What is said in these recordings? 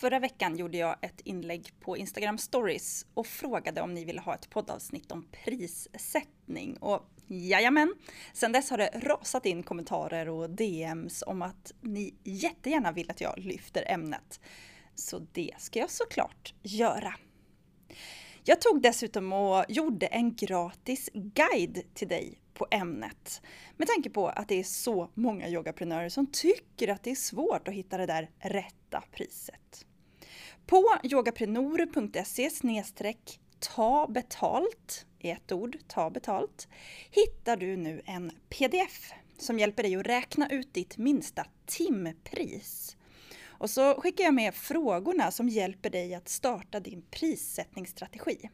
Förra veckan gjorde jag ett inlägg på Instagram stories och frågade om ni ville ha ett poddavsnitt om prissättning. Och jajamän, sen dess har det rasat in kommentarer och DMs om att ni jättegärna vill att jag lyfter ämnet. Så det ska jag såklart göra. Jag tog dessutom och gjorde en gratis guide till dig på ämnet. Med tanke på att det är så många yogaprenörer som tycker att det är svårt att hitta det där rätta priset. På yogaprenor.se ta betalt, i ett ord, ta betalt, hittar du nu en pdf som hjälper dig att räkna ut ditt minsta timpris. Och så skickar jag med frågorna som hjälper dig att starta din prissättningsstrategi.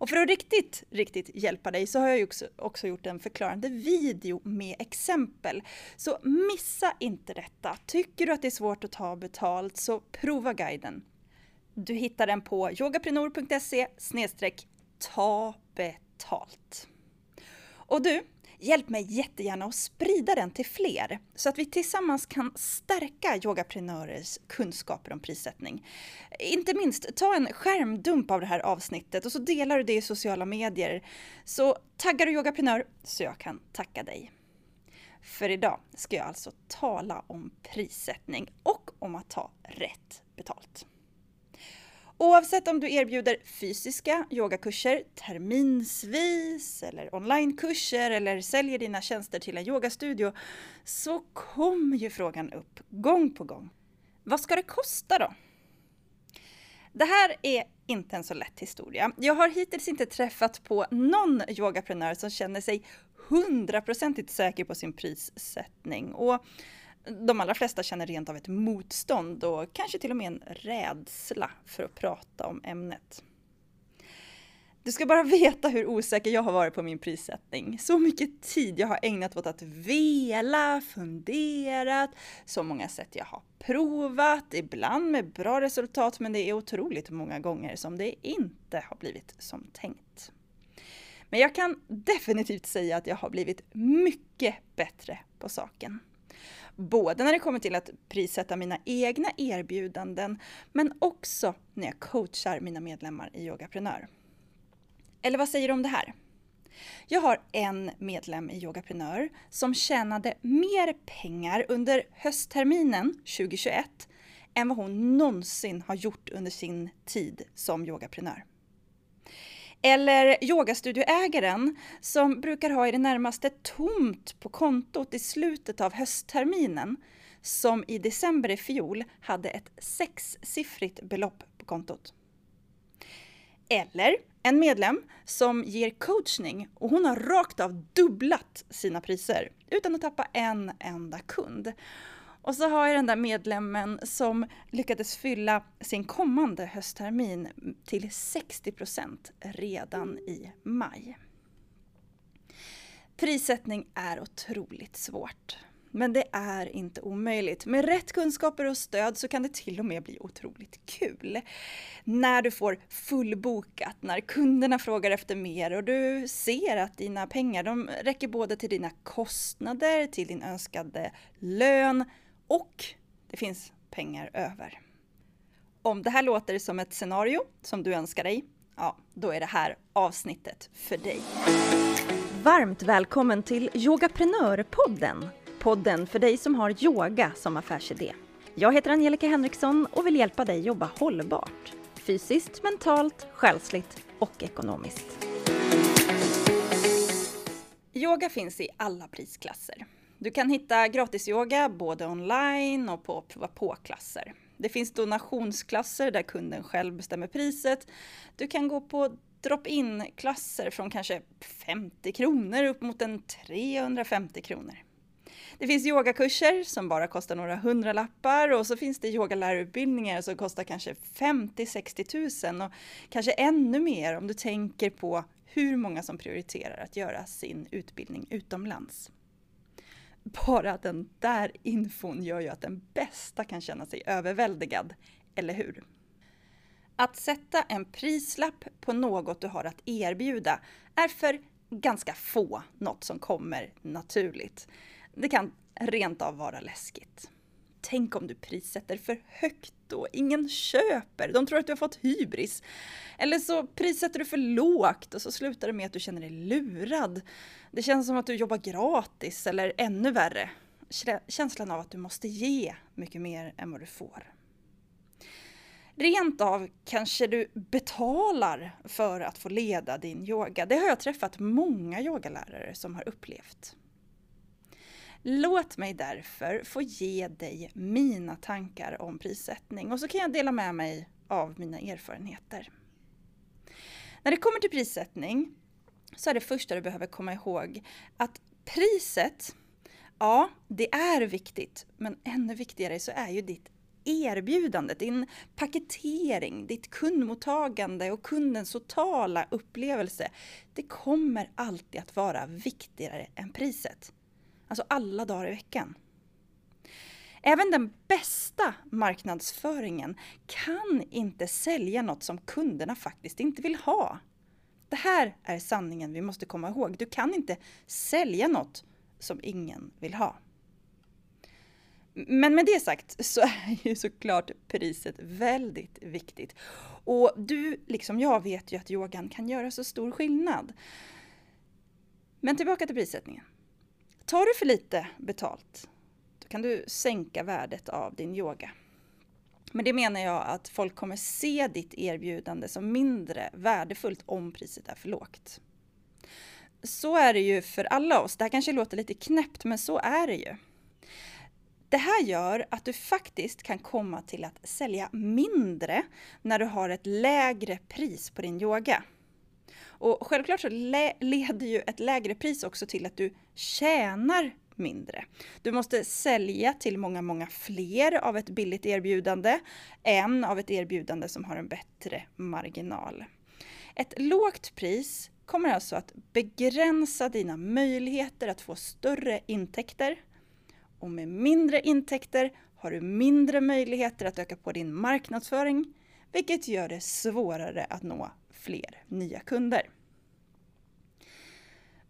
Och för att riktigt, riktigt hjälpa dig så har jag också, också gjort en förklarande video med exempel. Så missa inte detta. Tycker du att det är svårt att ta betalt så prova guiden. Du hittar den på yogaprenor.se ta betalt. Och du, Hjälp mig jättegärna att sprida den till fler så att vi tillsammans kan stärka yogaprenörers kunskaper om prissättning. Inte minst, ta en skärmdump av det här avsnittet och så delar du det i sociala medier. Så taggar du yogaprenör så jag kan tacka dig. För idag ska jag alltså tala om prissättning och om att ta rätt betalt. Oavsett om du erbjuder fysiska yogakurser terminsvis eller onlinekurser eller säljer dina tjänster till en yogastudio så kommer ju frågan upp gång på gång. Vad ska det kosta då? Det här är inte en så lätt historia. Jag har hittills inte träffat på någon yogaprenör som känner sig hundraprocentigt säker på sin prissättning. Och de allra flesta känner rent av ett motstånd och kanske till och med en rädsla för att prata om ämnet. Du ska bara veta hur osäker jag har varit på min prissättning. Så mycket tid jag har ägnat åt att vela, funderat, så många sätt jag har provat, ibland med bra resultat men det är otroligt många gånger som det inte har blivit som tänkt. Men jag kan definitivt säga att jag har blivit mycket bättre på saken. Både när det kommer till att prissätta mina egna erbjudanden, men också när jag coachar mina medlemmar i Yogaprenör. Eller vad säger du om det här? Jag har en medlem i Yogaprenör som tjänade mer pengar under höstterminen 2021 än vad hon någonsin har gjort under sin tid som yogaprenör. Eller yogastudioägaren som brukar ha i det närmaste tomt på kontot i slutet av höstterminen som i december i fjol hade ett sexsiffrigt belopp på kontot. Eller en medlem som ger coachning och hon har rakt av dubblat sina priser utan att tappa en enda kund. Och så har jag den där medlemmen som lyckades fylla sin kommande hösttermin till 60% redan i maj. Prissättning är otroligt svårt. Men det är inte omöjligt. Med rätt kunskaper och stöd så kan det till och med bli otroligt kul. När du får fullbokat, när kunderna frågar efter mer och du ser att dina pengar de räcker både till dina kostnader, till din önskade lön och det finns pengar över. Om det här låter som ett scenario som du önskar dig, ja, då är det här avsnittet för dig. Varmt välkommen till Yogaprenörpodden! Podden för dig som har yoga som affärsidé. Jag heter Angelica Henriksson och vill hjälpa dig jobba hållbart. Fysiskt, mentalt, själsligt och ekonomiskt. Yoga finns i alla prisklasser. Du kan hitta gratisyoga både online och på prova på-klasser. Det finns donationsklasser där kunden själv bestämmer priset. Du kan gå på drop-in klasser från kanske 50 kronor upp mot en 350 kronor. Det finns yogakurser som bara kostar några hundralappar och så finns det yogalärarutbildningar som kostar kanske 50-60 000 och kanske ännu mer om du tänker på hur många som prioriterar att göra sin utbildning utomlands bara den där infon gör ju att den bästa kan känna sig överväldigad, eller hur? Att sätta en prislapp på något du har att erbjuda är för ganska få något som kommer naturligt. Det kan rent av vara läskigt tänk om du prissätter för högt och ingen köper, de tror att du har fått hybris. Eller så prissätter du för lågt och så slutar det med att du känner dig lurad. Det känns som att du jobbar gratis eller ännu värre, känslan av att du måste ge mycket mer än vad du får. Rent av kanske du betalar för att få leda din yoga. Det har jag träffat många yogalärare som har upplevt. Låt mig därför få ge dig mina tankar om prissättning och så kan jag dela med mig av mina erfarenheter. När det kommer till prissättning så är det första du behöver komma ihåg att priset, ja, det är viktigt, men ännu viktigare så är ju ditt erbjudande, din paketering, ditt kundmottagande och kundens totala upplevelse, det kommer alltid att vara viktigare än priset. Alltså alla dagar i veckan. Även den bästa marknadsföringen kan inte sälja något som kunderna faktiskt inte vill ha. Det här är sanningen vi måste komma ihåg. Du kan inte sälja något som ingen vill ha. Men med det sagt så är ju såklart priset väldigt viktigt. Och du, liksom jag, vet ju att yogan kan göra så stor skillnad. Men tillbaka till prissättningen. Tar du för lite betalt, då kan du sänka värdet av din yoga. Men det menar jag att folk kommer se ditt erbjudande som mindre värdefullt om priset är för lågt. Så är det ju för alla oss. Det här kanske låter lite knäppt, men så är det ju. Det här gör att du faktiskt kan komma till att sälja mindre när du har ett lägre pris på din yoga. Och självklart så leder ju ett lägre pris också till att du tjänar mindre. Du måste sälja till många, många fler av ett billigt erbjudande än av ett erbjudande som har en bättre marginal. Ett lågt pris kommer alltså att begränsa dina möjligheter att få större intäkter och med mindre intäkter har du mindre möjligheter att öka på din marknadsföring, vilket gör det svårare att nå fler nya kunder.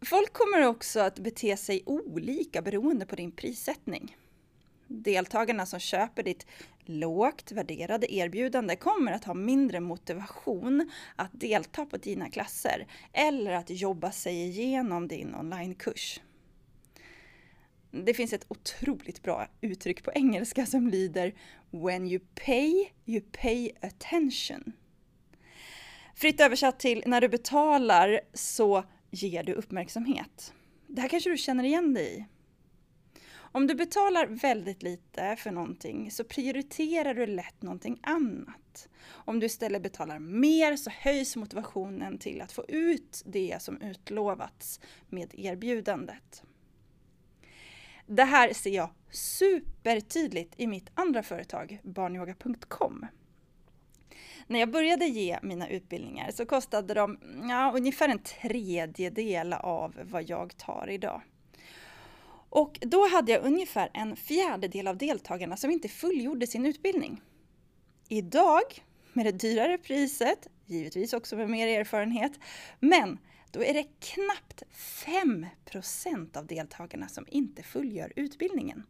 Folk kommer också att bete sig olika beroende på din prissättning. Deltagarna som köper ditt lågt värderade erbjudande kommer att ha mindre motivation att delta på dina klasser eller att jobba sig igenom din onlinekurs. Det finns ett otroligt bra uttryck på engelska som lyder When you pay, you pay attention. Fritt översatt till när du betalar så ger du uppmärksamhet. Det här kanske du känner igen dig i. Om du betalar väldigt lite för någonting så prioriterar du lätt någonting annat. Om du istället betalar mer så höjs motivationen till att få ut det som utlovats med erbjudandet. Det här ser jag supertydligt i mitt andra företag, barnyoga.com. När jag började ge mina utbildningar så kostade de ja, ungefär en tredjedel av vad jag tar idag. Och då hade jag ungefär en fjärdedel av deltagarna som inte fullgjorde sin utbildning. Idag, med det dyrare priset, givetvis också med mer erfarenhet, men då är det knappt 5% av deltagarna som inte fullgör utbildningen.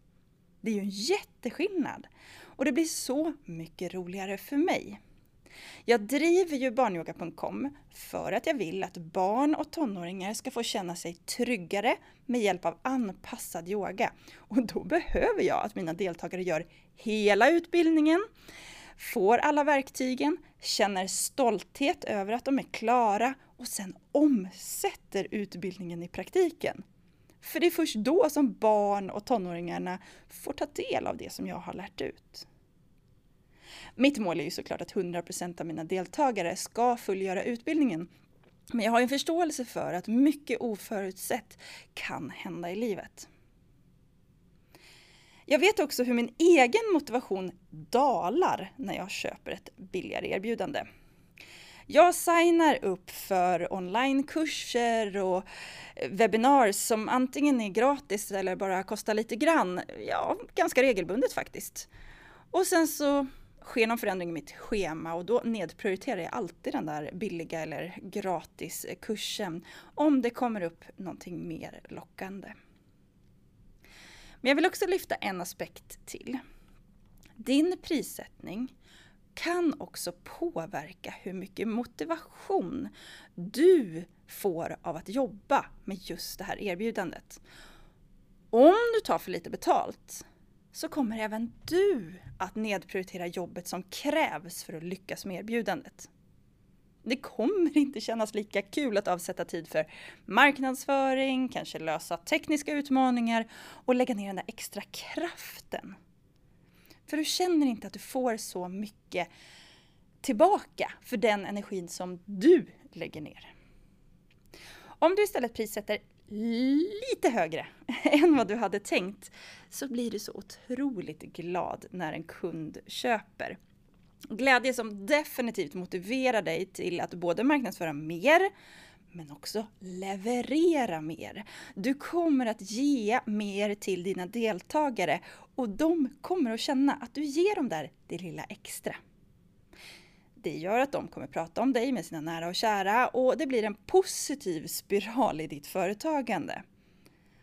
Det är ju en jätteskillnad och det blir så mycket roligare för mig. Jag driver ju barnyoga.com för att jag vill att barn och tonåringar ska få känna sig tryggare med hjälp av anpassad yoga. Och då behöver jag att mina deltagare gör hela utbildningen, får alla verktygen, känner stolthet över att de är klara och sen omsätter utbildningen i praktiken. För det är först då som barn och tonåringarna får ta del av det som jag har lärt ut. Mitt mål är ju såklart att 100% av mina deltagare ska fullgöra utbildningen. Men jag har en förståelse för att mycket oförutsett kan hända i livet. Jag vet också hur min egen motivation dalar när jag köper ett billigare erbjudande. Jag signar upp för onlinekurser och eh, webinars som antingen är gratis eller bara kostar lite grann. Ja, ganska regelbundet faktiskt. Och sen så sker någon förändring i mitt schema och då nedprioriterar jag alltid den där billiga eller gratis kursen om det kommer upp någonting mer lockande. Men jag vill också lyfta en aspekt till. Din prissättning kan också påverka hur mycket motivation du får av att jobba med just det här erbjudandet. Om du tar för lite betalt så kommer även du att nedprioritera jobbet som krävs för att lyckas med erbjudandet. Det kommer inte kännas lika kul att avsätta tid för marknadsföring, kanske lösa tekniska utmaningar och lägga ner den där extra kraften. För du känner inte att du får så mycket tillbaka för den energin som du lägger ner. Om du istället prissätter lite högre än vad du hade tänkt så blir du så otroligt glad när en kund köper. Glädje som definitivt motiverar dig till att både marknadsföra mer men också leverera mer. Du kommer att ge mer till dina deltagare och de kommer att känna att du ger dem där det lilla extra. Det gör att de kommer prata om dig med sina nära och kära och det blir en positiv spiral i ditt företagande.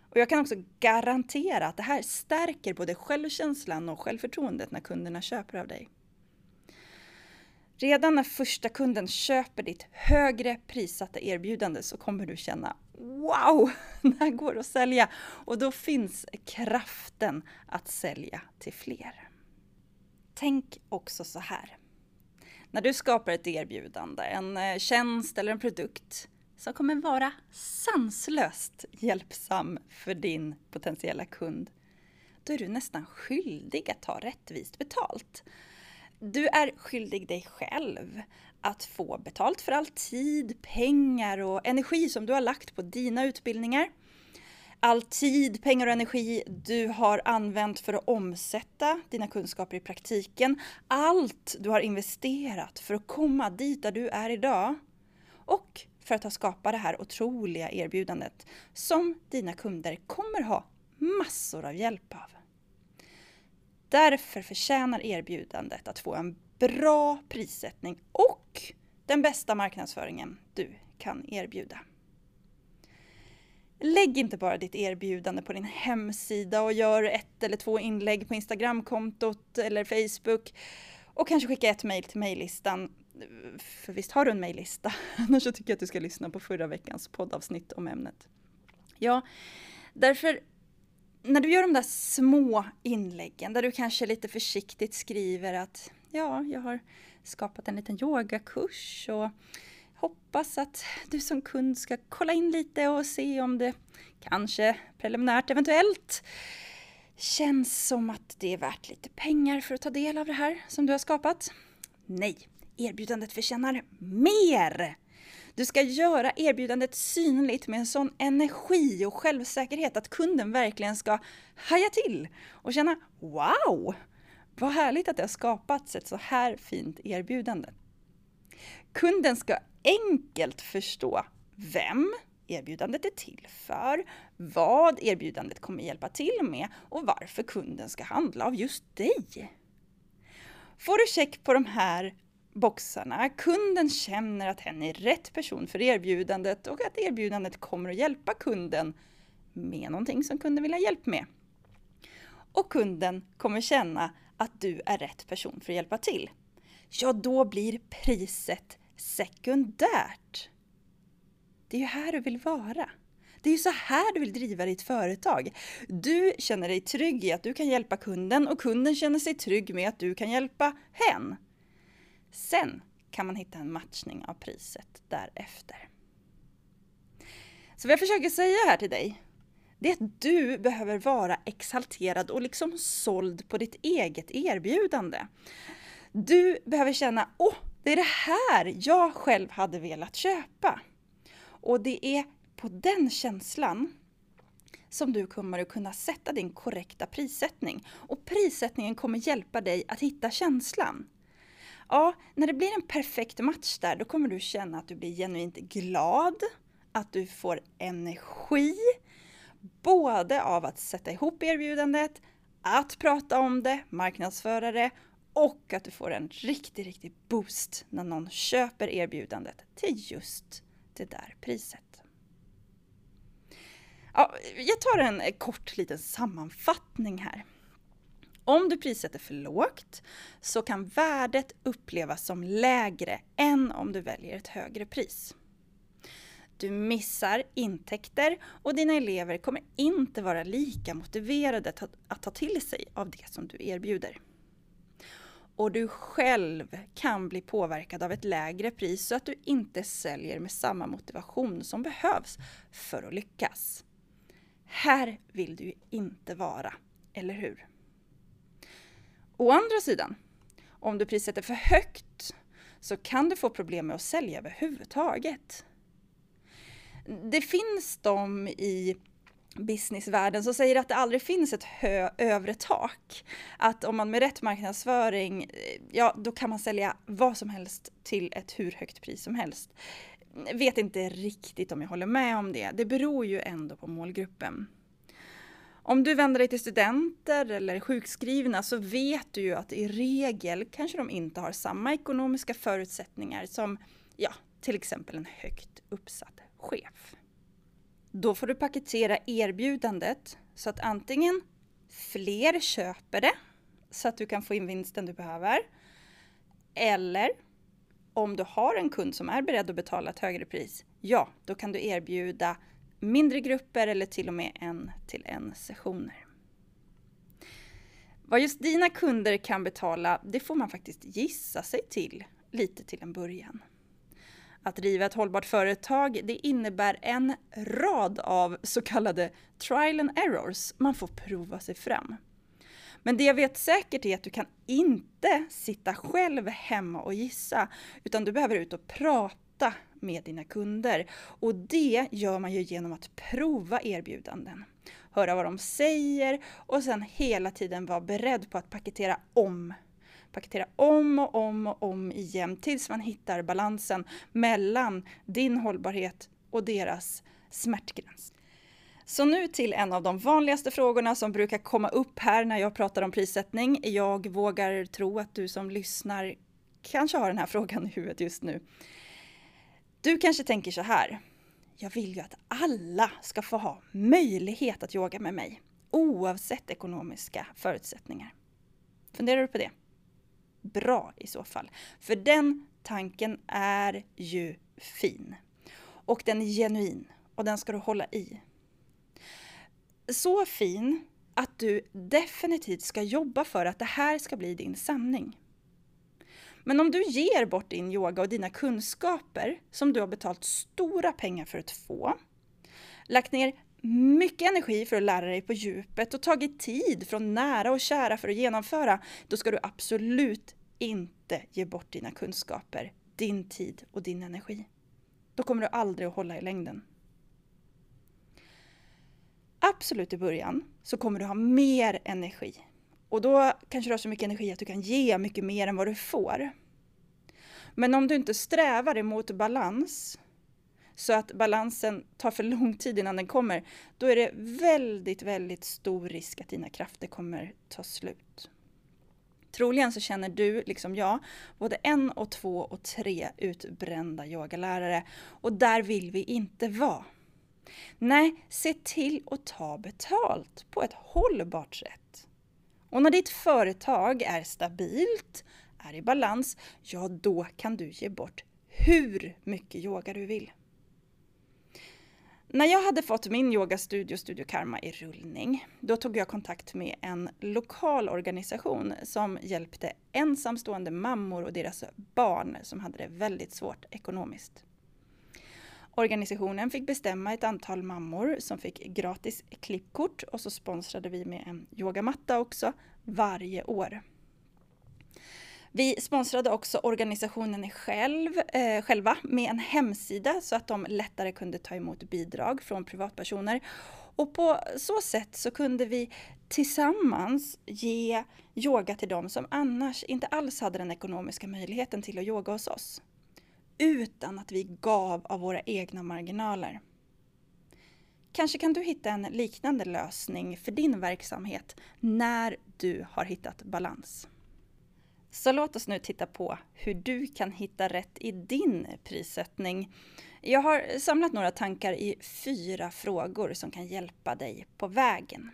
Och jag kan också garantera att det här stärker både självkänslan och självförtroendet när kunderna köper av dig. Redan när första kunden köper ditt högre prissatta erbjudande så kommer du känna Wow! Det här går att sälja! Och då finns kraften att sälja till fler. Tänk också så här. När du skapar ett erbjudande, en eh, tjänst eller en produkt som kommer vara sanslöst hjälpsam för din potentiella kund, då är du nästan skyldig att ta rättvist betalt. Du är skyldig dig själv att få betalt för all tid, pengar och energi som du har lagt på dina utbildningar. All tid, pengar och energi du har använt för att omsätta dina kunskaper i praktiken. Allt du har investerat för att komma dit där du är idag. Och för att ha skapat det här otroliga erbjudandet som dina kunder kommer ha massor av hjälp av. Därför förtjänar erbjudandet att få en bra prissättning och den bästa marknadsföringen du kan erbjuda. Lägg inte bara ditt erbjudande på din hemsida och gör ett eller två inlägg på Instagramkontot eller Facebook och kanske skicka ett mejl till mejllistan. För visst har du en mejllista? Annars så tycker jag att du ska lyssna på förra veckans poddavsnitt om ämnet. Ja, därför när du gör de där små inläggen där du kanske lite försiktigt skriver att ja, jag har skapat en liten yogakurs och hoppas att du som kund ska kolla in lite och se om det kanske preliminärt eventuellt känns som att det är värt lite pengar för att ta del av det här som du har skapat. Nej, erbjudandet förtjänar mer! Du ska göra erbjudandet synligt med en sån energi och självsäkerhet att kunden verkligen ska haja till och känna Wow! Vad härligt att det har skapats ett så här fint erbjudande. Kunden ska enkelt förstå vem erbjudandet är till för, vad erbjudandet kommer hjälpa till med och varför kunden ska handla av just dig. Får du check på de här boxarna. Kunden känner att hen är rätt person för erbjudandet och att erbjudandet kommer att hjälpa kunden med någonting som kunden vill ha hjälp med. Och kunden kommer känna att du är rätt person för att hjälpa till. Ja, då blir priset sekundärt. Det är ju här du vill vara. Det är ju så här du vill driva ditt företag. Du känner dig trygg i att du kan hjälpa kunden och kunden känner sig trygg med att du kan hjälpa hen. Sen kan man hitta en matchning av priset därefter. Så vad jag försöker säga här till dig, det är att du behöver vara exalterad och liksom såld på ditt eget erbjudande. Du behöver känna, åh, det är det här jag själv hade velat köpa. Och det är på den känslan som du kommer att kunna sätta din korrekta prissättning. Och prissättningen kommer hjälpa dig att hitta känslan. Ja, när det blir en perfekt match där, då kommer du känna att du blir genuint glad, att du får energi, både av att sätta ihop erbjudandet, att prata om det, marknadsföra det och att du får en riktig, riktig boost när någon köper erbjudandet till just det där priset. Ja, jag tar en kort liten sammanfattning här. Om du prissätter för lågt så kan värdet upplevas som lägre än om du väljer ett högre pris. Du missar intäkter och dina elever kommer inte vara lika motiverade att ta till sig av det som du erbjuder. Och du själv kan bli påverkad av ett lägre pris så att du inte säljer med samma motivation som behövs för att lyckas. Här vill du ju inte vara, eller hur? Å andra sidan, om du prissätter för högt så kan du få problem med att sälja överhuvudtaget. Det finns de i businessvärlden som säger att det aldrig finns ett hö övre tak. Att om man med rätt marknadsföring, eh, ja då kan man sälja vad som helst till ett hur högt pris som helst. Vet inte riktigt om jag håller med om det. Det beror ju ändå på målgruppen. Om du vänder dig till studenter eller sjukskrivna så vet du ju att i regel kanske de inte har samma ekonomiska förutsättningar som, ja, till exempel en högt uppsatt chef. Då får du paketera erbjudandet så att antingen fler köper det så att du kan få in vinsten du behöver. Eller om du har en kund som är beredd att betala ett högre pris, ja, då kan du erbjuda mindre grupper eller till och med en till en sessioner. Vad just dina kunder kan betala, det får man faktiskt gissa sig till lite till en början. Att driva ett hållbart företag, det innebär en rad av så kallade trial and errors. Man får prova sig fram. Men det jag vet säkert är att du kan inte sitta själv hemma och gissa, utan du behöver ut och prata med dina kunder. Och det gör man ju genom att prova erbjudanden. Höra vad de säger och sen hela tiden vara beredd på att paketera om paketera om och om och om igen tills man hittar balansen mellan din hållbarhet och deras smärtgräns. Så nu till en av de vanligaste frågorna som brukar komma upp här när jag pratar om prissättning. Jag vågar tro att du som lyssnar kanske har den här frågan i huvudet just nu. Du kanske tänker så här. Jag vill ju att alla ska få ha möjlighet att yoga med mig oavsett ekonomiska förutsättningar. Funderar du på det? Bra i så fall. För den tanken är ju fin. Och den är genuin och den ska du hålla i. Så fin att du definitivt ska jobba för att det här ska bli din sanning. Men om du ger bort din yoga och dina kunskaper som du har betalat stora pengar för att få, lagt ner mycket energi för att lära dig på djupet och tagit tid från nära och kära för att genomföra, då ska du absolut inte ge bort dina kunskaper, din tid och din energi. Då kommer du aldrig att hålla i längden. Absolut i början så kommer du ha mer energi. Och då kanske du har så mycket energi att du kan ge mycket mer än vad du får. Men om du inte strävar emot balans så att balansen tar för lång tid innan den kommer, då är det väldigt, väldigt stor risk att dina krafter kommer ta slut. Troligen så känner du, liksom jag, både en och två och tre utbrända yogalärare. Och där vill vi inte vara. Nej, se till att ta betalt på ett hållbart sätt. Och när ditt företag är stabilt, är i balans, ja då kan du ge bort hur mycket yoga du vill. När jag hade fått min yogastudio Studio Karma i rullning, då tog jag kontakt med en lokal organisation som hjälpte ensamstående mammor och deras barn som hade det väldigt svårt ekonomiskt. Organisationen fick bestämma ett antal mammor som fick gratis klippkort och så sponsrade vi med en yogamatta också varje år. Vi sponsrade också organisationen själv, eh, själva med en hemsida så att de lättare kunde ta emot bidrag från privatpersoner. Och på så sätt så kunde vi tillsammans ge yoga till dem som annars inte alls hade den ekonomiska möjligheten till att yoga hos oss. Utan att vi gav av våra egna marginaler. Kanske kan du hitta en liknande lösning för din verksamhet när du har hittat balans. Så låt oss nu titta på hur du kan hitta rätt i din prissättning. Jag har samlat några tankar i fyra frågor som kan hjälpa dig på vägen.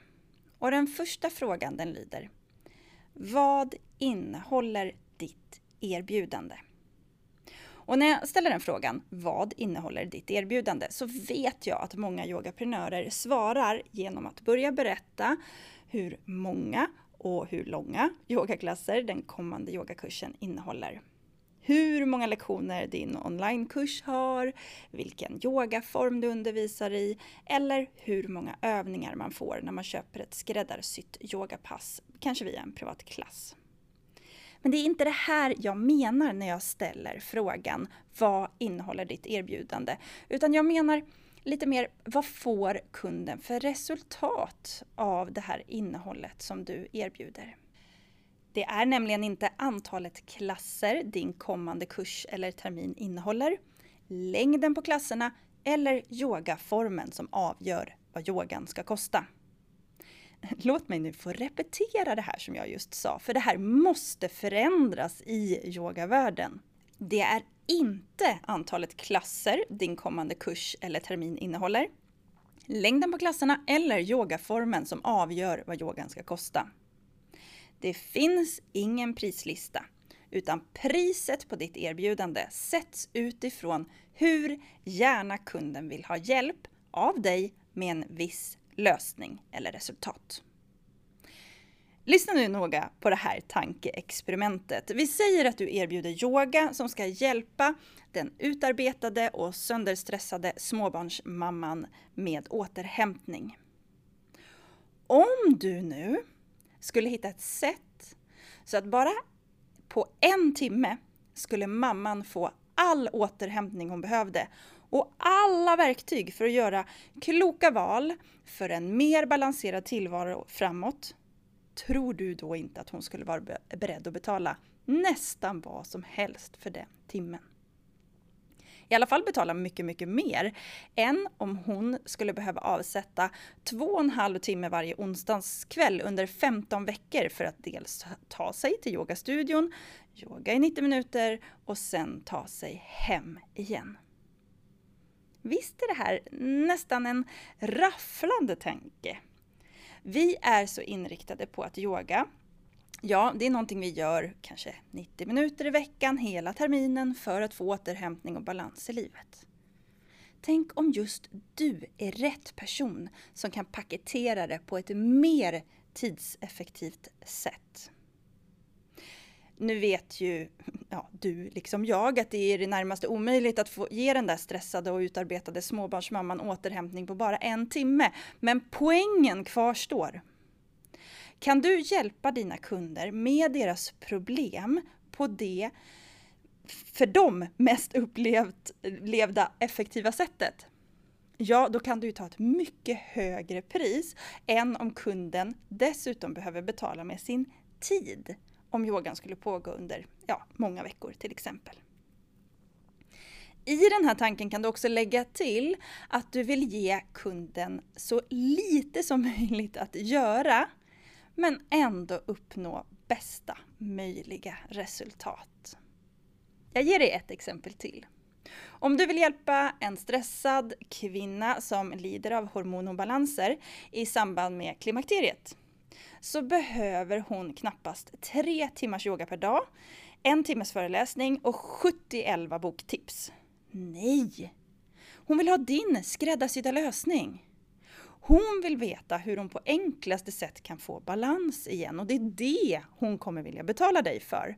Och den första frågan den lyder Vad innehåller ditt erbjudande? Och när jag ställer den frågan, vad innehåller ditt erbjudande? Så vet jag att många yogaprenörer svarar genom att börja berätta hur många och hur långa yogaklasser den kommande yogakursen innehåller. Hur många lektioner din onlinekurs har, vilken yogaform du undervisar i eller hur många övningar man får när man köper ett skräddarsytt yogapass, kanske via en privat klass. Men det är inte det här jag menar när jag ställer frågan vad innehåller ditt erbjudande? Utan jag menar lite mer vad får kunden för resultat av det här innehållet som du erbjuder? Det är nämligen inte antalet klasser din kommande kurs eller termin innehåller, längden på klasserna eller yogaformen som avgör vad yogan ska kosta. Låt mig nu få repetera det här som jag just sa, för det här måste förändras i yogavärlden. Det är inte antalet klasser din kommande kurs eller termin innehåller, längden på klasserna eller yogaformen som avgör vad yogan ska kosta. Det finns ingen prislista, utan priset på ditt erbjudande sätts utifrån hur gärna kunden vill ha hjälp av dig med en viss lösning eller resultat. Lyssna nu noga på det här tankeexperimentet. Vi säger att du erbjuder yoga som ska hjälpa den utarbetade och sönderstressade småbarnsmamman med återhämtning. Om du nu skulle hitta ett sätt så att bara på en timme skulle mamman få all återhämtning hon behövde och alla verktyg för att göra kloka val för en mer balanserad tillvaro framåt, tror du då inte att hon skulle vara beredd att betala nästan vad som helst för den timmen? i alla fall betala mycket, mycket mer än om hon skulle behöva avsätta två och en halv timme varje onsdagskväll under 15 veckor för att dels ta sig till yogastudion, yoga i 90 minuter och sen ta sig hem igen. Visst är det här nästan en rafflande tanke? Vi är så inriktade på att yoga Ja, det är någonting vi gör kanske 90 minuter i veckan hela terminen för att få återhämtning och balans i livet. Tänk om just du är rätt person som kan paketera det på ett mer tidseffektivt sätt. Nu vet ju ja, du, liksom jag, att det är det närmaste omöjligt att få ge den där stressade och utarbetade småbarnsmamman återhämtning på bara en timme. Men poängen kvarstår. Kan du hjälpa dina kunder med deras problem på det för dem mest upplevda effektiva sättet? Ja, då kan du ta ett mycket högre pris än om kunden dessutom behöver betala med sin tid om yogan skulle pågå under ja, många veckor till exempel. I den här tanken kan du också lägga till att du vill ge kunden så lite som möjligt att göra men ändå uppnå bästa möjliga resultat. Jag ger dig ett exempel till. Om du vill hjälpa en stressad kvinna som lider av hormonobalanser i samband med klimakteriet så behöver hon knappast tre timmars yoga per dag, en timmes föreläsning och 70 boktips. Nej! Hon vill ha din skräddarsydda lösning. Hon vill veta hur hon på enklaste sätt kan få balans igen och det är det hon kommer vilja betala dig för.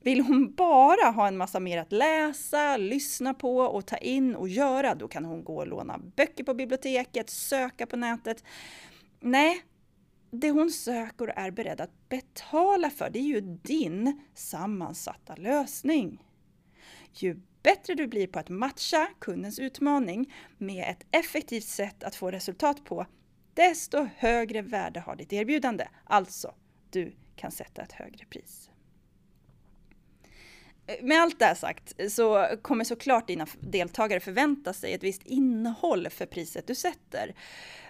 Vill hon bara ha en massa mer att läsa, lyssna på och ta in och göra, då kan hon gå och låna böcker på biblioteket, söka på nätet. Nej, det hon söker och är beredd att betala för, det är ju din sammansatta lösning. Ju bättre du blir på att matcha kundens utmaning med ett effektivt sätt att få resultat på, desto högre värde har ditt erbjudande. Alltså, du kan sätta ett högre pris. Eh, med allt det här sagt eh, så kommer såklart dina deltagare förvänta sig ett visst innehåll för priset du sätter.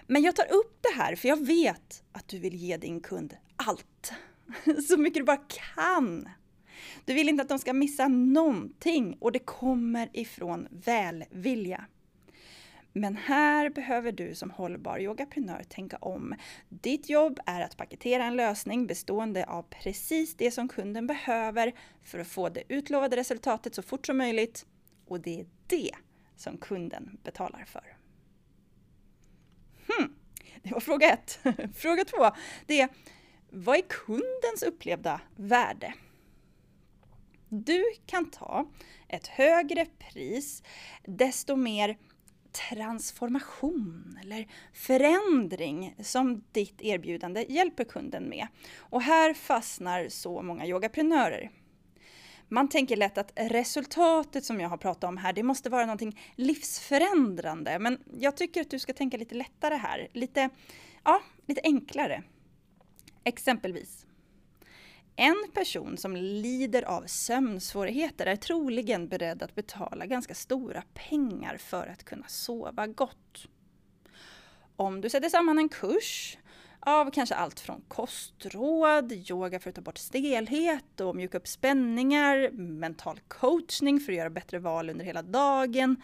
Men jag tar upp det här för jag vet att du vill ge din kund allt. Så mycket du bara kan. Du vill inte att de ska missa någonting och det kommer ifrån välvilja. Men här behöver du som hållbar yogaprenör tänka om. Ditt jobb är att paketera en lösning bestående av precis det som kunden behöver för att få det utlovade resultatet så fort som möjligt. Och det är det som kunden betalar för. Hmm. Det var fråga ett. fråga två, det är vad är kundens upplevda värde? Du kan ta ett högre pris desto mer transformation eller förändring som ditt erbjudande hjälper kunden med. Och här fastnar så många yogaprenörer. Man tänker lätt att resultatet som jag har pratat om här, det måste vara någonting livsförändrande. Men jag tycker att du ska tänka lite lättare här. Lite, ja, lite enklare. Exempelvis. En person som lider av sömnsvårigheter är troligen beredd att betala ganska stora pengar för att kunna sova gott. Om du sätter samman en kurs av kanske allt från kostråd, yoga för att ta bort stelhet och mjuka upp spänningar, mental coachning för att göra bättre val under hela dagen,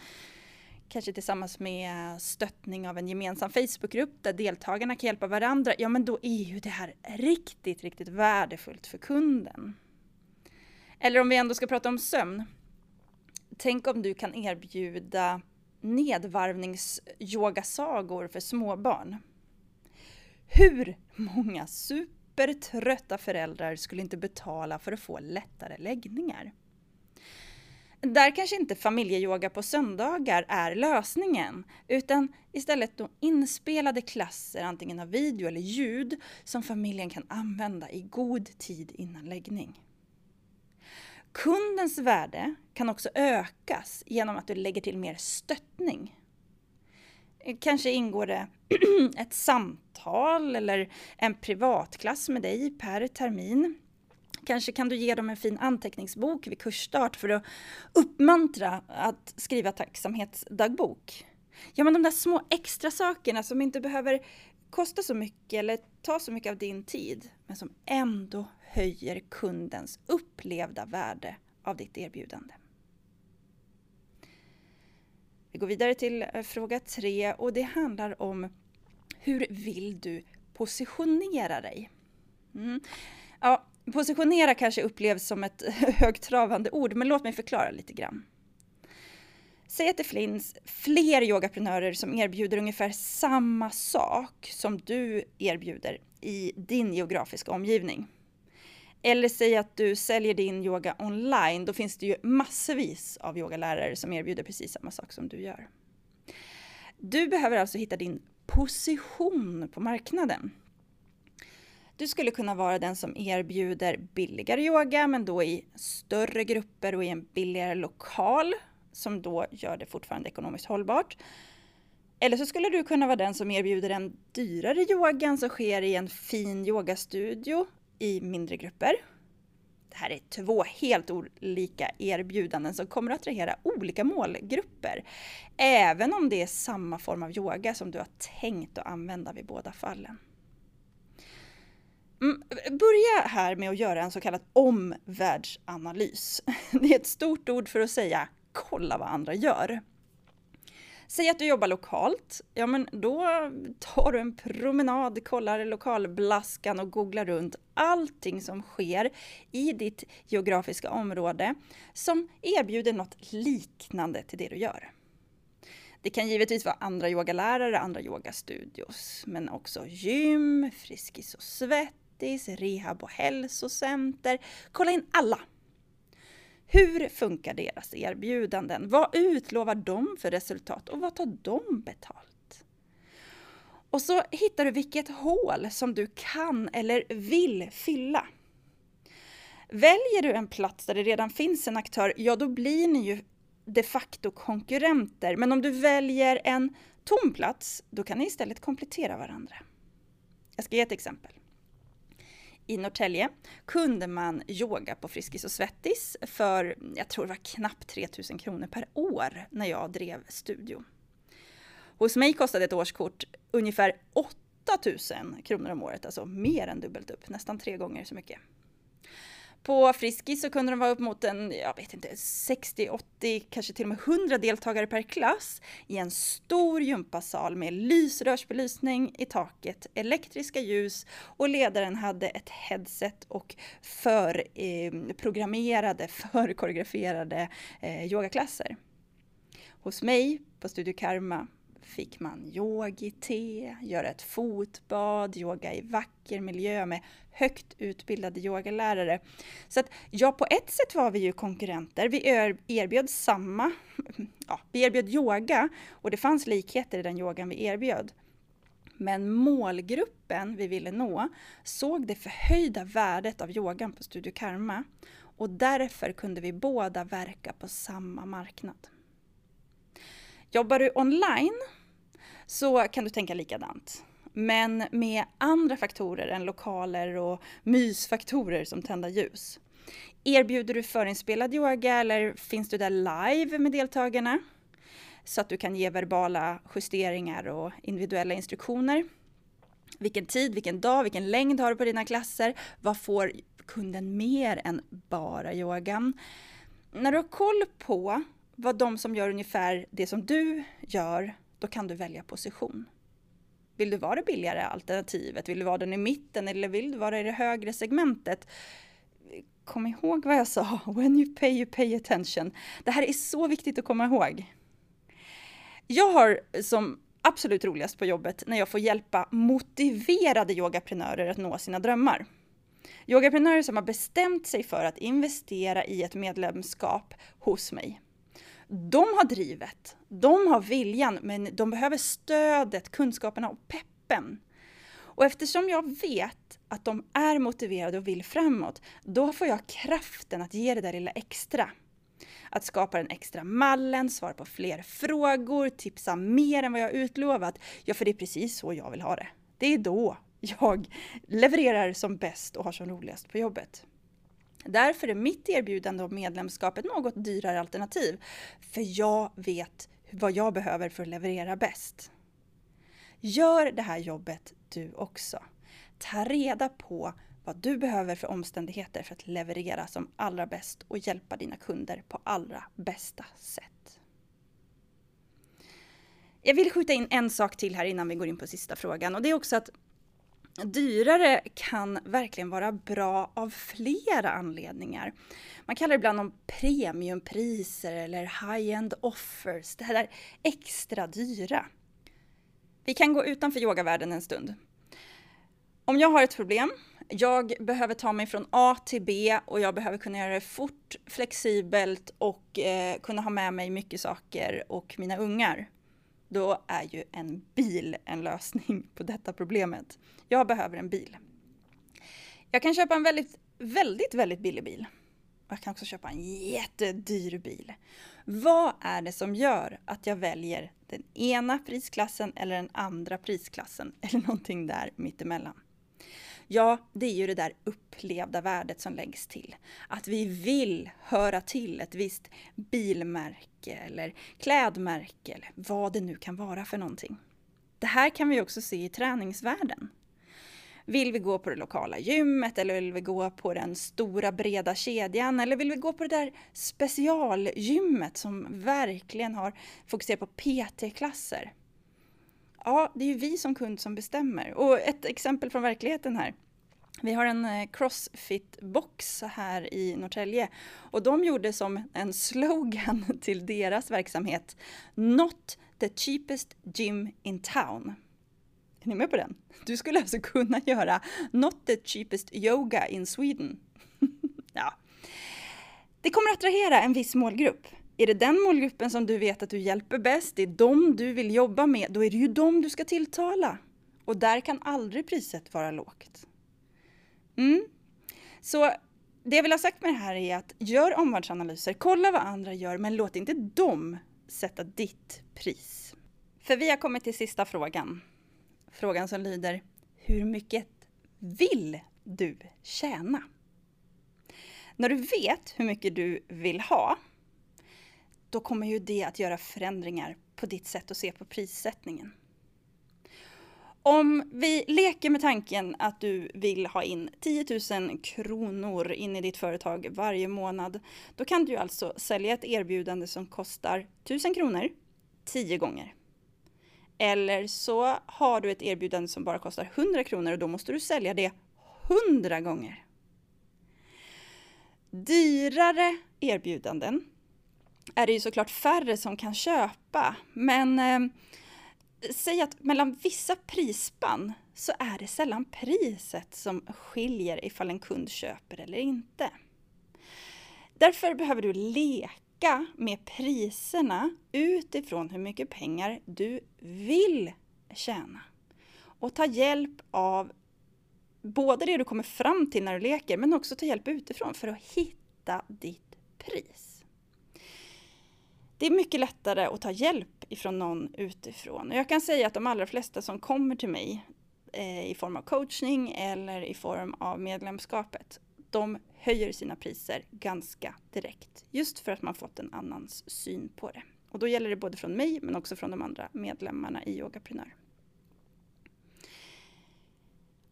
kanske tillsammans med stöttning av en gemensam Facebookgrupp där deltagarna kan hjälpa varandra, ja men då är ju det här riktigt, riktigt värdefullt för kunden. Eller om vi ändå ska prata om sömn. Tänk om du kan erbjuda nedvarvningsyogasagor för småbarn. Hur många supertrötta föräldrar skulle inte betala för att få lättare läggningar? Där kanske inte familjeyoga på söndagar är lösningen, utan istället då inspelade klasser, antingen av video eller ljud, som familjen kan använda i god tid innan läggning. Kundens värde kan också ökas genom att du lägger till mer stöttning. Kanske ingår det ett samtal eller en privatklass med dig per termin Kanske kan du ge dem en fin anteckningsbok vid kursstart för att uppmuntra att skriva tacksamhetsdagbok. Ja, men de där små extra sakerna som inte behöver kosta så mycket eller ta så mycket av din tid, men som ändå höjer kundens upplevda värde av ditt erbjudande. Vi går vidare till eh, fråga tre och det handlar om hur vill du positionera dig? Mm. Ja, Positionera kanske upplevs som ett högtravande ord, men låt mig förklara lite grann. Säg att det finns fler yogaprenörer som erbjuder ungefär samma sak som du erbjuder i din geografiska omgivning. Eller säg att du säljer din yoga online, då finns det ju massvis av yogalärare som erbjuder precis samma sak som du gör. Du behöver alltså hitta din position på marknaden. Du skulle kunna vara den som erbjuder billigare yoga, men då i större grupper och i en billigare lokal, som då gör det fortfarande ekonomiskt hållbart. Eller så skulle du kunna vara den som erbjuder den dyrare yogan som sker i en fin yogastudio i mindre grupper. Det här är två helt olika erbjudanden som kommer att attrahera olika målgrupper. Även om det är samma form av yoga som du har tänkt att använda vid båda fallen. Mm, börja här med att göra en så kallad omvärldsanalys. Det är ett stort ord för att säga kolla vad andra gör. Säg att du jobbar lokalt, ja men då tar du en promenad, kollar lokalblaskan och googlar runt allting som sker i ditt geografiska område som erbjuder något liknande till det du gör. Det kan givetvis vara andra yogalärare, andra yogastudios, men också gym, Friskis och svett, Fritis, rehab och hälsocenter. Kolla in alla! Hur funkar deras erbjudanden? Vad utlovar de för resultat och vad tar de betalt? Och så hittar du vilket hål som du kan eller vill fylla. Väljer du en plats där det redan finns en aktör, ja då blir ni ju de facto konkurrenter. Men om du väljer en tom plats, då kan ni istället komplettera varandra. Jag ska ge ett exempel i Norrtälje kunde man yoga på Friskis och Svettis för, jag tror det var knappt 3000 kronor per år när jag drev studio. Hos mig kostade ett årskort ungefär 8000 kronor om året, alltså mer än dubbelt upp, nästan tre gånger så mycket. På Friskis så kunde de vara upp mot en, jag vet inte, 60, 80, kanske till och med 100 deltagare per klass i en stor gympasal med lysrörsbelysning i taket, elektriska ljus och ledaren hade ett headset och förprogrammerade, ehm, eh, förkoreograferade eh, yogaklasser. Hos mig på Studio Karma fick man yogi-te, göra ett fotbad, yoga i vacker miljö med högt utbildade yogalärare. Så att ja, på ett sätt var vi ju konkurrenter. Vi erbjöd samma, ja, vi erbjöd yoga och det fanns likheter i den yogan vi erbjöd. Men målgruppen vi ville nå såg det förhöjda värdet av yogan på Studio Karma och därför kunde vi båda verka på samma marknad. Jobbar du online så kan du tänka likadant. Men med andra faktorer än lokaler och mysfaktorer som tända ljus. Erbjuder du förinspelad yoga eller finns du där live med deltagarna? Så att du kan ge verbala justeringar och individuella instruktioner. Vilken tid, vilken dag, vilken längd har du på dina klasser? Vad får kunden mer än bara yogan? När du har koll på vad de som gör ungefär det som du gör, då kan du välja position. Vill du vara det billigare alternativet? Vill du vara den i mitten eller vill du vara i det högre segmentet? Kom ihåg vad jag sa, when you pay you pay attention. Det här är så viktigt att komma ihåg. Jag har som absolut roligast på jobbet när jag får hjälpa motiverade yogaprenörer att nå sina drömmar. Yogaprenörer som har bestämt sig för att investera i ett medlemskap hos mig. De har drivet, de har viljan, men de behöver stödet, kunskaperna och peppen. Och eftersom jag vet att de är motiverade och vill framåt, då får jag kraften att ge det där lilla extra. Att skapa den extra mallen, svara på fler frågor, tipsa mer än vad jag utlovat. Ja, för det är precis så jag vill ha det. Det är då jag levererar som bäst och har som roligast på jobbet. Därför är mitt erbjudande om medlemskap ett något dyrare alternativ. För jag vet vad jag behöver för att leverera bäst. Gör det här jobbet du också. Ta reda på vad du behöver för omständigheter för att leverera som allra bäst och hjälpa dina kunder på allra bästa sätt. Jag vill skjuta in en sak till här innan vi går in på sista frågan och det är också att Dyrare kan verkligen vara bra av flera anledningar. Man kallar det ibland om premiumpriser eller high-end offers, det här där extra dyra. Vi kan gå utanför yogavärlden en stund. Om jag har ett problem, jag behöver ta mig från A till B och jag behöver kunna göra det fort, flexibelt och eh, kunna ha med mig mycket saker och mina ungar då är ju en bil en lösning på detta problemet. Jag behöver en bil. Jag kan köpa en väldigt, väldigt, väldigt billig bil. Jag kan också köpa en jättedyr bil. Vad är det som gör att jag väljer den ena prisklassen eller den andra prisklassen eller någonting där mittemellan? Ja, det är ju det där upplevda värdet som läggs till. Att vi vill höra till ett visst bilmärke eller klädmärke eller vad det nu kan vara för någonting. Det här kan vi också se i träningsvärlden. Vill vi gå på det lokala gymmet eller vill vi gå på den stora breda kedjan eller vill vi gå på det där specialgymmet som verkligen har fokuserat på PT-klasser? Ja, det är ju vi som kund som bestämmer. Och ett exempel från verkligheten här. Vi har en eh, Crossfit-box här i Norrtälje och de gjorde som en slogan till deras verksamhet Not the cheapest gym in town. Är ni med på den? Du skulle alltså kunna göra Not the cheapest yoga in Sweden. ja. Det kommer att attrahera en viss målgrupp. Är det den målgruppen som du vet att du hjälper bäst, det är de du vill jobba med, då är det ju dem du ska tilltala. Och där kan aldrig priset vara lågt. Mm. Så det jag vill ha sagt med det här är att gör omvärldsanalyser, kolla vad andra gör, men låt inte dem sätta ditt pris. För vi har kommit till sista frågan. Frågan som lyder, hur mycket vill du tjäna? När du vet hur mycket du vill ha, då kommer ju det att göra förändringar på ditt sätt att se på prissättningen. Om vi leker med tanken att du vill ha in 10 000 kronor in i ditt företag varje månad, då kan du alltså sälja ett erbjudande som kostar 1000 kronor 10 gånger. Eller så har du ett erbjudande som bara kostar 100 kronor och då måste du sälja det 100 gånger. Dyrare erbjudanden är det ju såklart färre som kan köpa, men eh, säg att mellan vissa prisspann så är det sällan priset som skiljer ifall en kund köper eller inte. Därför behöver du leka med priserna utifrån hur mycket pengar du vill tjäna. Och ta hjälp av både det du kommer fram till när du leker, men också ta hjälp utifrån för att hitta ditt pris. Det är mycket lättare att ta hjälp ifrån någon utifrån. Och jag kan säga att de allra flesta som kommer till mig eh, i form av coachning eller i form av medlemskapet, de höjer sina priser ganska direkt. Just för att man fått en annans syn på det. Och då gäller det både från mig men också från de andra medlemmarna i Yogaprenör.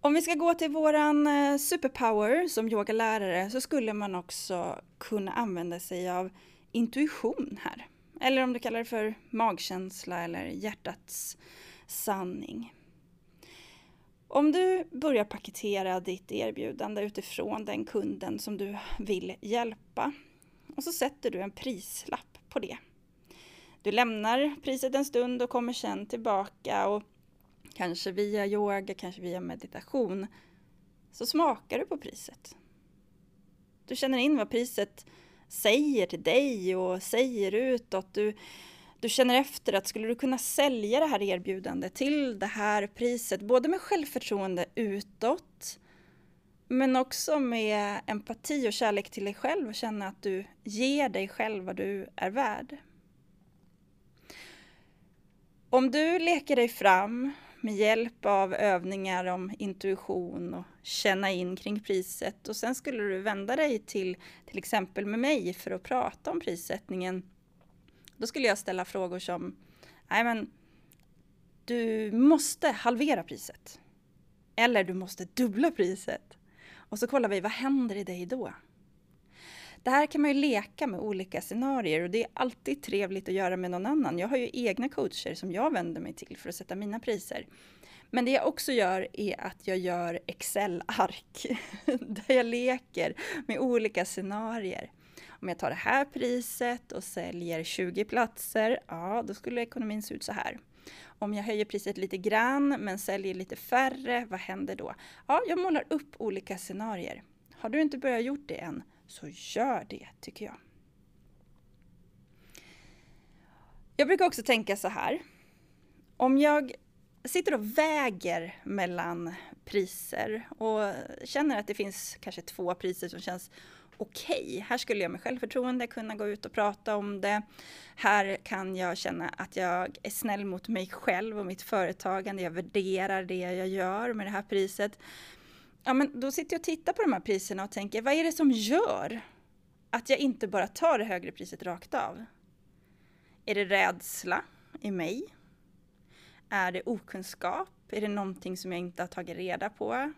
Om vi ska gå till våran eh, superpower som yogalärare så skulle man också kunna använda sig av intuition här. Eller om du kallar det för magkänsla eller hjärtats sanning. Om du börjar paketera ditt erbjudande utifrån den kunden som du vill hjälpa och så sätter du en prislapp på det. Du lämnar priset en stund och kommer sen tillbaka och kanske via yoga, kanske via meditation så smakar du på priset. Du känner in vad priset säger till dig och säger utåt. Du, du känner efter att skulle du kunna sälja det här erbjudandet till det här priset, både med självförtroende utåt, men också med empati och kärlek till dig själv och känna att du ger dig själv vad du är värd. Om du leker dig fram med hjälp av övningar om intuition och känna in kring priset och sen skulle du vända dig till till exempel med mig för att prata om prissättningen. Då skulle jag ställa frågor som Nej men du måste halvera priset. Eller du måste dubbla priset. Och så kollar vi vad händer i dig då? Det här kan man ju leka med olika scenarier och det är alltid trevligt att göra med någon annan. Jag har ju egna coacher som jag vänder mig till för att sätta mina priser. Men det jag också gör är att jag gör Excel-ark där jag leker med olika scenarier. Om jag tar det här priset och säljer 20 platser, ja då skulle ekonomin se ut så här. Om jag höjer priset lite grann men säljer lite färre, vad händer då? Ja, jag målar upp olika scenarier. Har du inte börjat gjort det än, så gör det tycker jag. Jag brukar också tänka så här. Om jag sitter och väger mellan priser och känner att det finns kanske två priser som känns okej. Okay. Här skulle jag med självförtroende kunna gå ut och prata om det. Här kan jag känna att jag är snäll mot mig själv och mitt företagande. Jag värderar det jag gör med det här priset ja, men då sitter jag och tittar på de här priserna och tänker, vad är det som gör att jag inte bara tar det högre priset rakt av? Är det rädsla i mig? Är det okunskap? Är det någonting som jag inte har tagit reda på?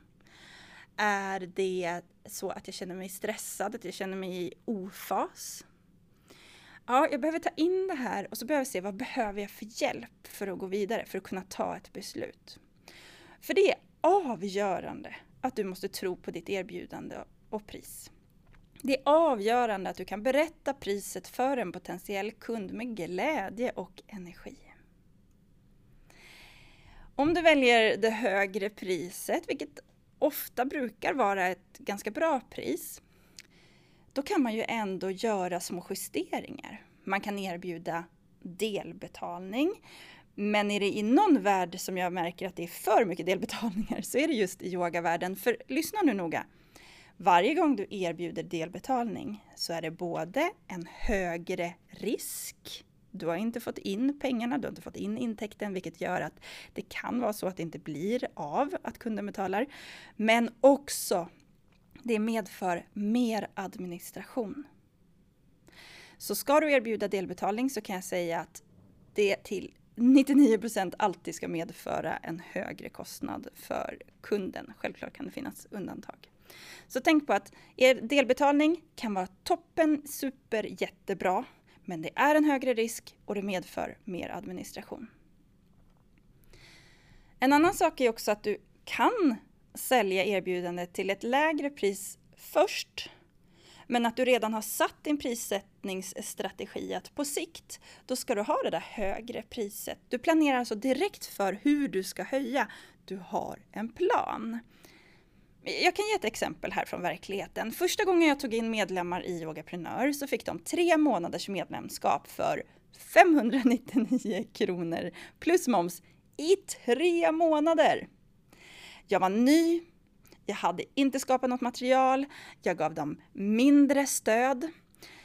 Är det så att jag känner mig stressad, att jag känner mig i ofas? Ja, jag behöver ta in det här och så behöver jag se vad behöver jag för hjälp för att gå vidare, för att kunna ta ett beslut. För det är avgörande att du måste tro på ditt erbjudande och pris. Det är avgörande att du kan berätta priset för en potentiell kund med glädje och energi. Om du väljer det högre priset, vilket ofta brukar vara ett ganska bra pris, då kan man ju ändå göra små justeringar. Man kan erbjuda delbetalning. Men är det i någon värld som jag märker att det är för mycket delbetalningar så är det just i yogavärlden. För lyssna nu noga. Varje gång du erbjuder delbetalning så är det både en högre risk du har inte fått in pengarna, du har inte fått in intäkten, vilket gör att det kan vara så att det inte blir av att kunden betalar. Men också, det medför mer administration. Så ska du erbjuda delbetalning så kan jag säga att det till 99% alltid ska medföra en högre kostnad för kunden. Självklart kan det finnas undantag. Så tänk på att er delbetalning kan vara toppen, super, jättebra, men det är en högre risk och det medför mer administration. En annan sak är också att du kan sälja erbjudandet till ett lägre pris först men att du redan har satt din prissättningsstrategi att på sikt, då ska du ha det där högre priset. Du planerar alltså direkt för hur du ska höja. Du har en plan. Jag kan ge ett exempel här från verkligheten. Första gången jag tog in medlemmar i Yogaprenör så fick de tre månaders medlemskap för 599 kronor plus moms i tre månader. Jag var ny, jag hade inte skapat något material, jag gav dem mindre stöd.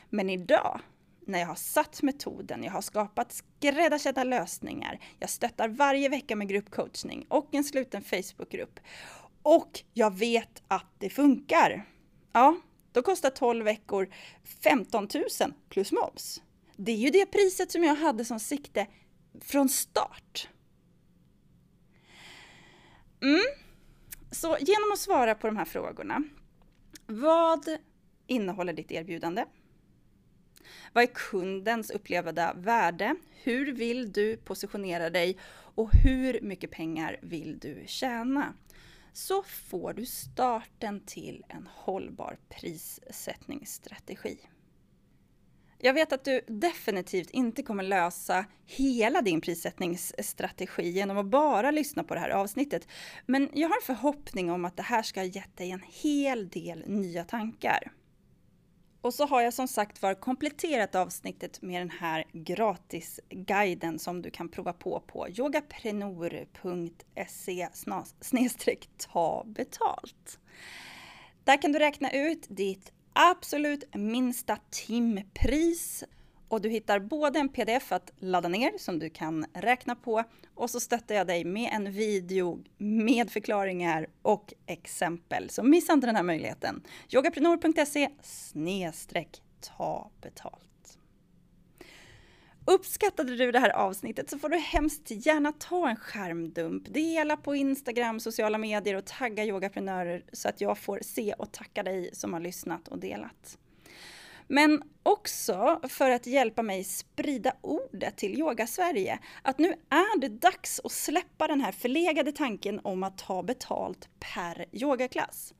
Men idag, när jag har satt metoden, jag har skapat skräddarsydda lösningar, jag stöttar varje vecka med gruppcoachning och en sluten Facebookgrupp. Och jag vet att det funkar. Ja, då kostar 12 veckor 15 000 plus moms. Det är ju det priset som jag hade som sikte från start. Mm. Så genom att svara på de här frågorna. Vad innehåller ditt erbjudande? Vad är kundens upplevda värde? Hur vill du positionera dig? Och hur mycket pengar vill du tjäna? Så får du starten till en hållbar prissättningsstrategi. Jag vet att du definitivt inte kommer lösa hela din prissättningsstrategi genom att bara lyssna på det här avsnittet. Men jag har en förhoppning om att det här ska ha gett dig en hel del nya tankar. Och så har jag som sagt var kompletterat avsnittet med den här gratisguiden som du kan prova på på yogaprenor.se ta betalt. Där kan du räkna ut ditt absolut minsta timpris och du hittar både en pdf att ladda ner som du kan räkna på och så stöttar jag dig med en video med förklaringar och exempel. Så missa inte den här möjligheten. yogaprenor.se snedstreck ta betalt. Uppskattade du det här avsnittet så får du hemskt gärna ta en skärmdump, dela på Instagram, sociala medier och tagga yogaprenörer så att jag får se och tacka dig som har lyssnat och delat. Men också för att hjälpa mig sprida ordet till Yoga Sverige. Att nu är det dags att släppa den här förlegade tanken om att ta betalt per yogaklass.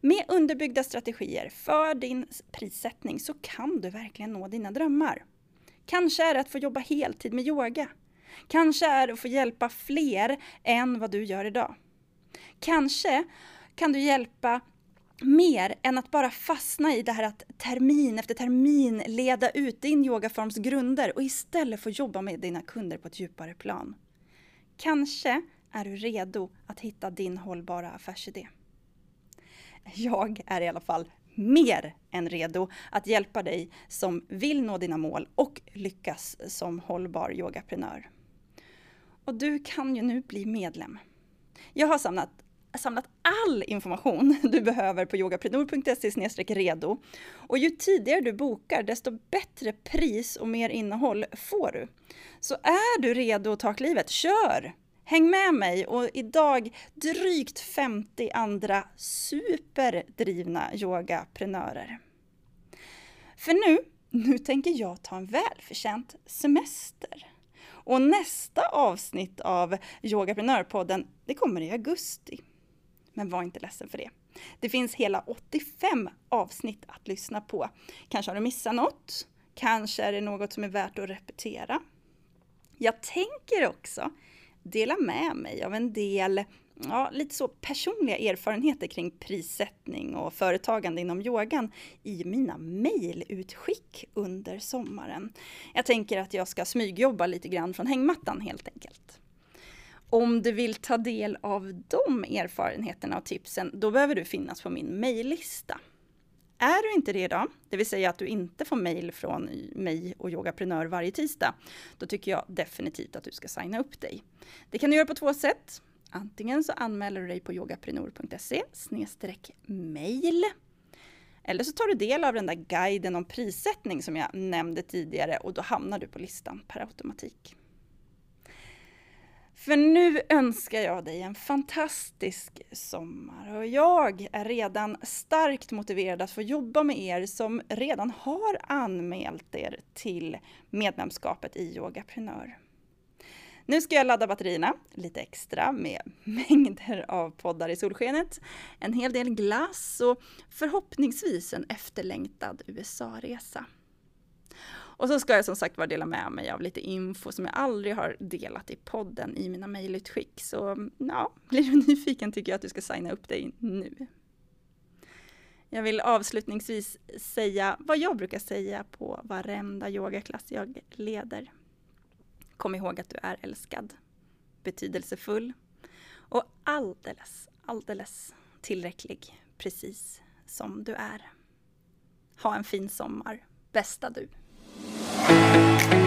Med underbyggda strategier för din prissättning så kan du verkligen nå dina drömmar. Kanske är det att få jobba heltid med yoga. Kanske är det att få hjälpa fler än vad du gör idag. Kanske kan du hjälpa mer än att bara fastna i det här att termin efter termin leda ut din yogaforms grunder och istället få jobba med dina kunder på ett djupare plan. Kanske är du redo att hitta din hållbara affärsidé. Jag är i alla fall mer än redo att hjälpa dig som vill nå dina mål och lyckas som hållbar yogaprenör. Och du kan ju nu bli medlem. Jag har samlat, samlat all information du behöver på yogaprenor.se redo. Och ju tidigare du bokar, desto bättre pris och mer innehåll får du. Så är du redo att ta klivet, kör! Häng med mig och idag drygt 50 andra superdrivna yogaprenörer. För nu, nu tänker jag ta en välförtjänt semester. Och nästa avsnitt av Yogaprenörpodden, det kommer i augusti. Men var inte ledsen för det. Det finns hela 85 avsnitt att lyssna på. Kanske har du missat något? Kanske är det något som är värt att repetera? Jag tänker också dela med mig av en del ja, lite så personliga erfarenheter kring prissättning och företagande inom yogan i mina mejlutskick under sommaren. Jag tänker att jag ska smygjobba lite grann från hängmattan helt enkelt. Om du vill ta del av de erfarenheterna och tipsen, då behöver du finnas på min mejllista. Är du inte det idag, det vill säga att du inte får mejl från mig och Yogaprenör varje tisdag, då tycker jag definitivt att du ska signa upp dig. Det kan du göra på två sätt. Antingen så anmäler du dig på yogaprenor.se mail eller så tar du del av den där guiden om prissättning som jag nämnde tidigare och då hamnar du på listan per automatik. För nu önskar jag dig en fantastisk sommar och jag är redan starkt motiverad att få jobba med er som redan har anmält er till medlemskapet i Yogaprenör. Nu ska jag ladda batterierna lite extra med mängder av poddar i solskenet, en hel del glass och förhoppningsvis en efterlängtad USA-resa. Och så ska jag som sagt vara dela med mig av lite info som jag aldrig har delat i podden i mina mejlutskick. Så ja, blir du nyfiken tycker jag att du ska signa upp dig nu. Jag vill avslutningsvis säga vad jag brukar säga på varenda yogaklass jag leder. Kom ihåg att du är älskad, betydelsefull och alldeles, alldeles tillräcklig precis som du är. Ha en fin sommar, bästa du! Música